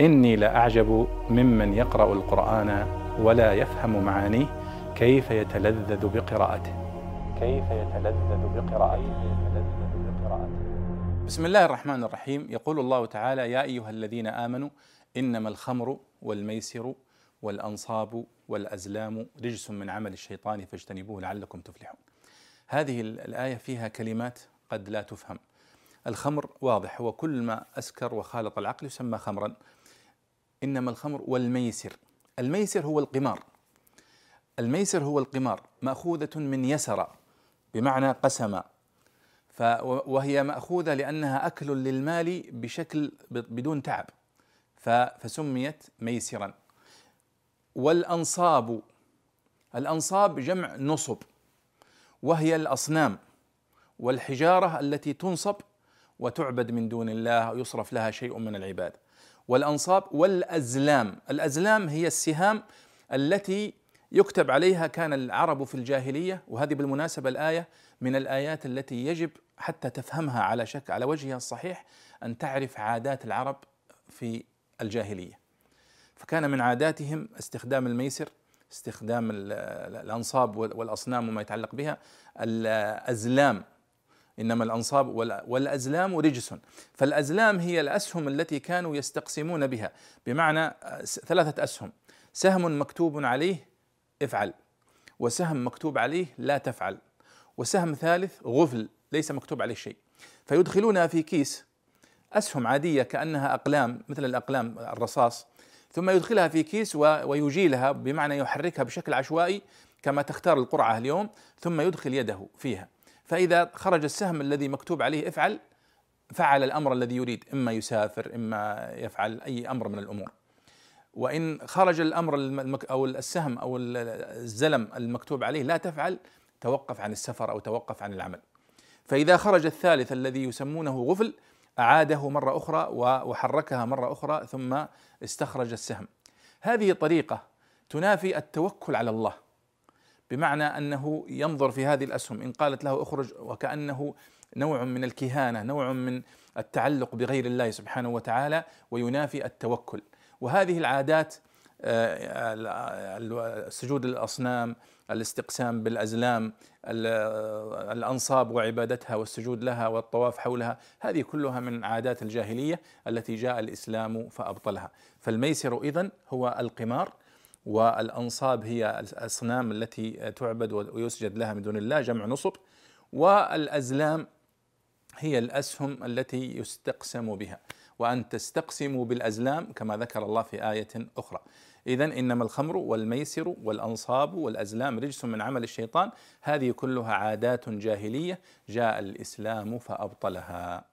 إني لأعجب ممن يقرأ القرآن ولا يفهم معانيه كيف يتلذذ بقراءته. كيف يتلذذ بقراءته. بسم الله الرحمن الرحيم. يقول الله تعالى يا أيها الذين آمنوا إنما الخمر والميسر والأنصاب والأزلام رجس من عمل الشيطان فاجتنبوه لعلكم تفلحون. هذه الآية فيها كلمات قد لا تفهم. الخمر واضح هو كل ما أسكر وخالط العقل يسمى خمرا. إنما الخمر والميسر. الميسر هو القمار. الميسر هو القمار مأخوذة من يسر بمعنى قسم. وهي مأخوذة لأنها أكل للمال بشكل بدون تعب. فسميت ميسرا. والأنصاب الأنصاب جمع نصب. وهي الأصنام والحجارة التي تنصب وتعبد من دون الله ويصرف لها شيء من العباد. والأنصاب والأزلام. الأزلام هي السهام التي يكتب عليها كان العرب في الجاهلية وهذه بالمناسبة الآية من الآيات التي يجب حتى تفهمها على شك على وجهها الصحيح أن تعرف عادات العرب في الجاهلية. فكان من عاداتهم استخدام الميسر استخدام الأنصاب والأصنام وما يتعلق بها الأزلام. إنما الأنصاب والأزلام رجس. فالأزلام هي الأسهم التي كانوا يستقسمون بها. بمعنى ثلاثة أسهم. سهم مكتوب عليه افعل وسهم مكتوب عليه لا تفعل وسهم ثالث غفل ليس مكتوب عليه شيء. فيدخلونها في كيس أسهم عادية كأنها أقلام مثل الأقلام الرصاص. ثم يدخلها في كيس ويجيلها بمعنى يحركها بشكل عشوائي كما تختار القرعة اليوم ثم يدخل يده فيها. فإذا خرج السهم الذي مكتوب عليه افعل فعل الأمر الذي يريد إما يسافر إما يفعل أي أمر من الأمور. وإن خرج الأمر المك أو السهم أو الزلم المكتوب عليه لا تفعل توقف عن السفر أو توقف عن العمل. فإذا خرج الثالث الذي يسمونه غفل أعاده مرة أخرى وحركها مرة أخرى ثم استخرج السهم. هذه طريقة تنافي التوكل على الله. بمعنى أنه ينظر في هذه الأسهم. إن قالت له اخرج وكأنه نوع من الكهانة نوع من التعلق بغير الله سبحانه وتعالى وينافي التوكل. وهذه العادات آه، سجود الأصنام الاستقسام بالأزلام الأنصاب وعبادتها والسجود لها والطواف حولها هذه كلها من عادات الجاهلية التي جاء الإسلام فأبطلها. فالميسر إذن هو القمار والأنصاب هي الأصنام التي تعبد ويسجد لها من دون الله جمع نصب. والأزلام هي الأسهم التي يستقسم بها. وأن تستقسموا بالأزلام كما ذكر الله في آية أخرى. إذا إنما الخمر والميسر والأنصاب والأزلام رجس من عمل الشيطان. هذه كلها عادات جاهلية. جاء الإسلام فأبطلها.